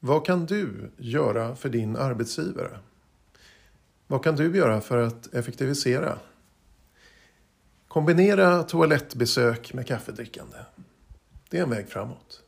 Vad kan du göra för din arbetsgivare? Vad kan du göra för att effektivisera? Kombinera toalettbesök med kaffedrickande. Det är en väg framåt.